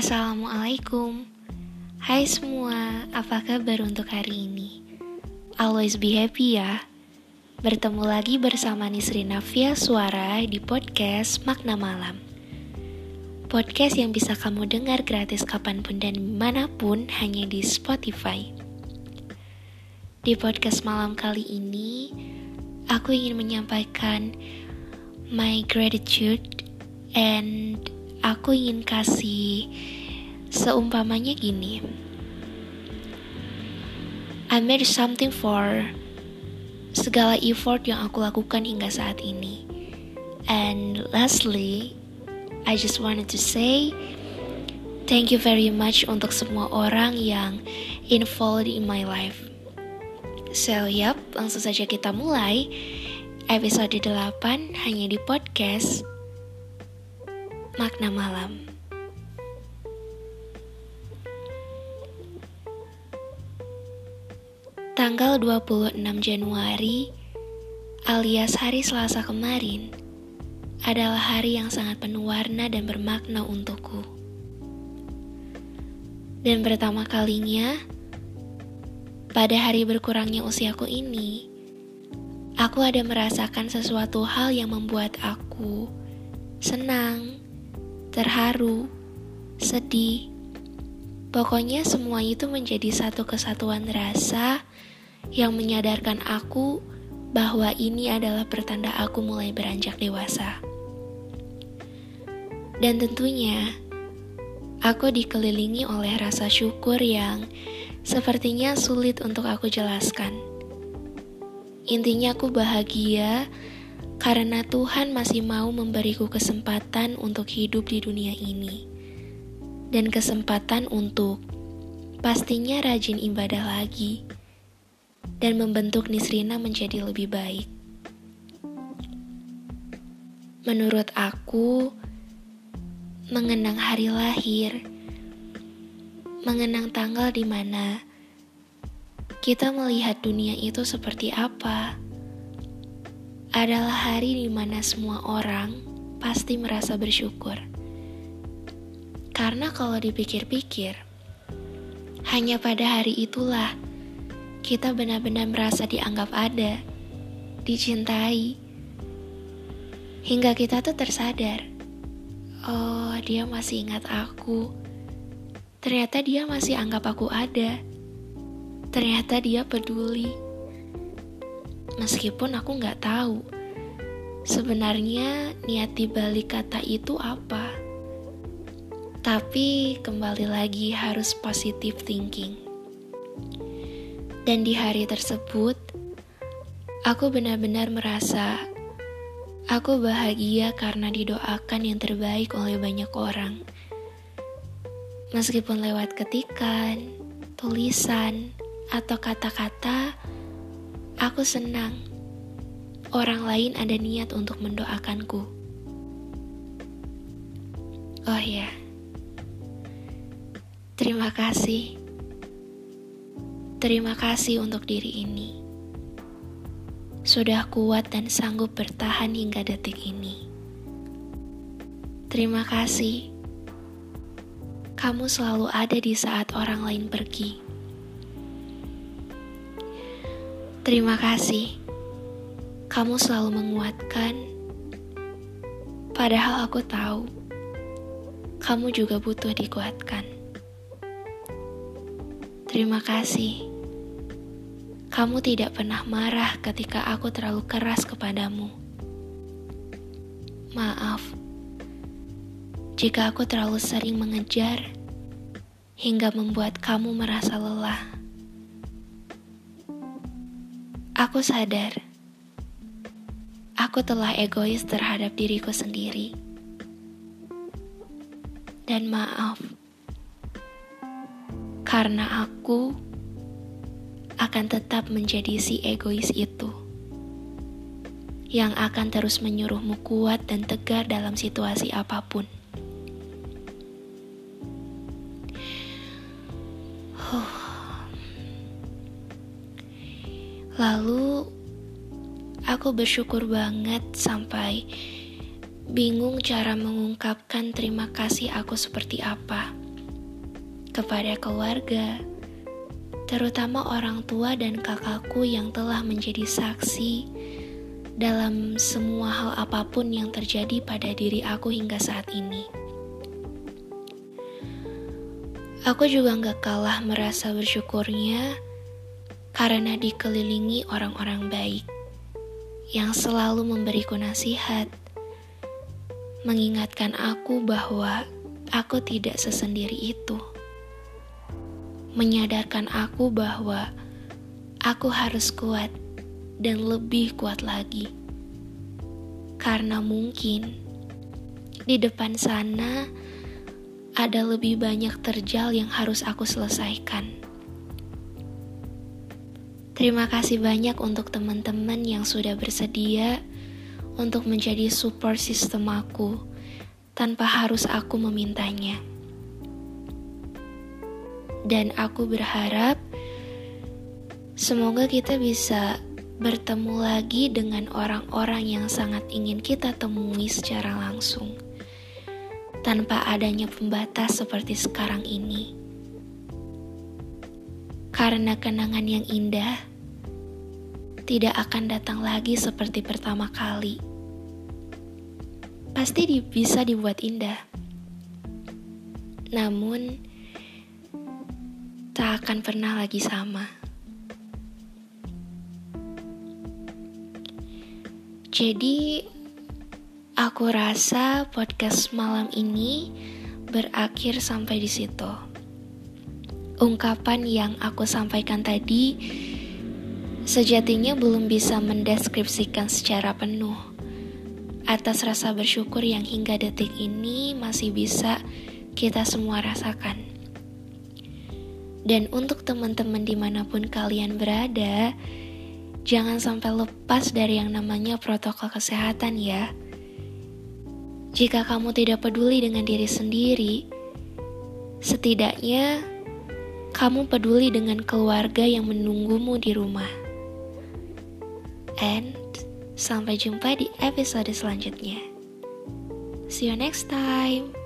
Assalamualaikum. Hai semua, apa kabar untuk hari ini? Always be happy ya. Bertemu lagi bersama Nisrina Via Suara di podcast Makna Malam. Podcast yang bisa kamu dengar gratis kapan pun dan di mana pun hanya di Spotify. Di podcast malam kali ini Aku ingin menyampaikan my gratitude and aku ingin kasih seumpamanya gini. I made something for segala effort yang aku lakukan hingga saat ini. And lastly, I just wanted to say thank you very much untuk semua orang yang involved in my life. So, yap, langsung saja kita mulai episode 8 hanya di podcast Makna Malam. Tanggal 26 Januari alias hari Selasa kemarin adalah hari yang sangat penuh warna dan bermakna untukku. Dan pertama kalinya, pada hari berkurangnya usiaku ini, aku ada merasakan sesuatu hal yang membuat aku senang, terharu, sedih. Pokoknya semua itu menjadi satu kesatuan rasa yang menyadarkan aku bahwa ini adalah pertanda aku mulai beranjak dewasa. Dan tentunya, aku dikelilingi oleh rasa syukur yang sepertinya sulit untuk aku jelaskan. Intinya aku bahagia karena Tuhan masih mau memberiku kesempatan untuk hidup di dunia ini, dan kesempatan untuk pastinya rajin ibadah lagi, dan membentuk Nisrina menjadi lebih baik. Menurut aku, mengenang hari lahir, mengenang tanggal di mana kita melihat dunia itu seperti apa adalah hari di mana semua orang pasti merasa bersyukur. Karena kalau dipikir-pikir, hanya pada hari itulah kita benar-benar merasa dianggap ada, dicintai, hingga kita tuh tersadar, oh dia masih ingat aku. Ternyata dia masih anggap aku ada. Ternyata dia peduli meskipun aku nggak tahu sebenarnya niat dibalik kata itu apa. Tapi kembali lagi harus positive thinking. Dan di hari tersebut, aku benar-benar merasa aku bahagia karena didoakan yang terbaik oleh banyak orang. Meskipun lewat ketikan, tulisan, atau kata-kata, Aku senang orang lain ada niat untuk mendoakanku. Oh ya, terima kasih. Terima kasih untuk diri ini. Sudah kuat dan sanggup bertahan hingga detik ini. Terima kasih. Kamu selalu ada di saat orang lain pergi. Terima kasih. Kamu selalu menguatkan. Padahal aku tahu kamu juga butuh dikuatkan. Terima kasih. Kamu tidak pernah marah ketika aku terlalu keras kepadamu. Maaf jika aku terlalu sering mengejar hingga membuat kamu merasa lelah. Aku sadar, aku telah egois terhadap diriku sendiri. Dan maaf, karena aku akan tetap menjadi si egois itu yang akan terus menyuruhmu kuat dan tegar dalam situasi apa pun. Lalu aku bersyukur banget sampai bingung cara mengungkapkan terima kasih aku seperti apa. kepada keluarga, terutama orang tua dan kakakku yang telah menjadi saksi dalam semua hal apa pun yang terjadi pada diri aku hingga saat ini. Aku juga gak kalah merasa bersyukurnya karena dikelilingi orang-orang baik yang selalu memberiku nasihat, mengingatkan aku bahwa aku tidak sesendiri itu, menyadarkan aku bahwa aku harus kuat dan lebih kuat lagi, karena mungkin di depan sana ada lebih banyak terjal yang harus aku selesaikan. Terima kasih banyak untuk teman-teman yang sudah bersedia untuk menjadi support sistem aku tanpa harus aku memintanya. Dan aku berharap semoga kita bisa bertemu lagi dengan orang-orang yang sangat ingin kita temui secara langsung tanpa adanya pembatas seperti sekarang ini. Karena kenangan yang indah tidak akan datang lagi seperti pertama kali. Pasti di, bisa dibuat indah. Namun, tak akan pernah lagi sama. Jadi, Aku rasa podcast malam ini berakhir sampai di situ. Ungkapan yang aku sampaikan tadi sejatinya belum bisa mendeskripsikan secara penuh atas rasa bersyukur yang hingga detik ini masih bisa kita semua rasakan. Dan untuk teman-teman di mana pun kalian berada, jangan sampai lepas dari yang namanya protokol kesehatan ya jika kamu tidak peduli dengan diri sendiri, setidaknya kamu peduli dengan keluarga yang menunggumu di rumah. And sampai jumpa di episode selanjutnya. See you next time.